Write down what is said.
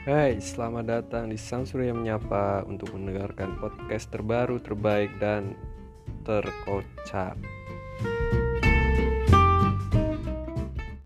Hai, selamat datang di Sang Surya Menyapa untuk mendengarkan podcast terbaru, terbaik, dan terkocak.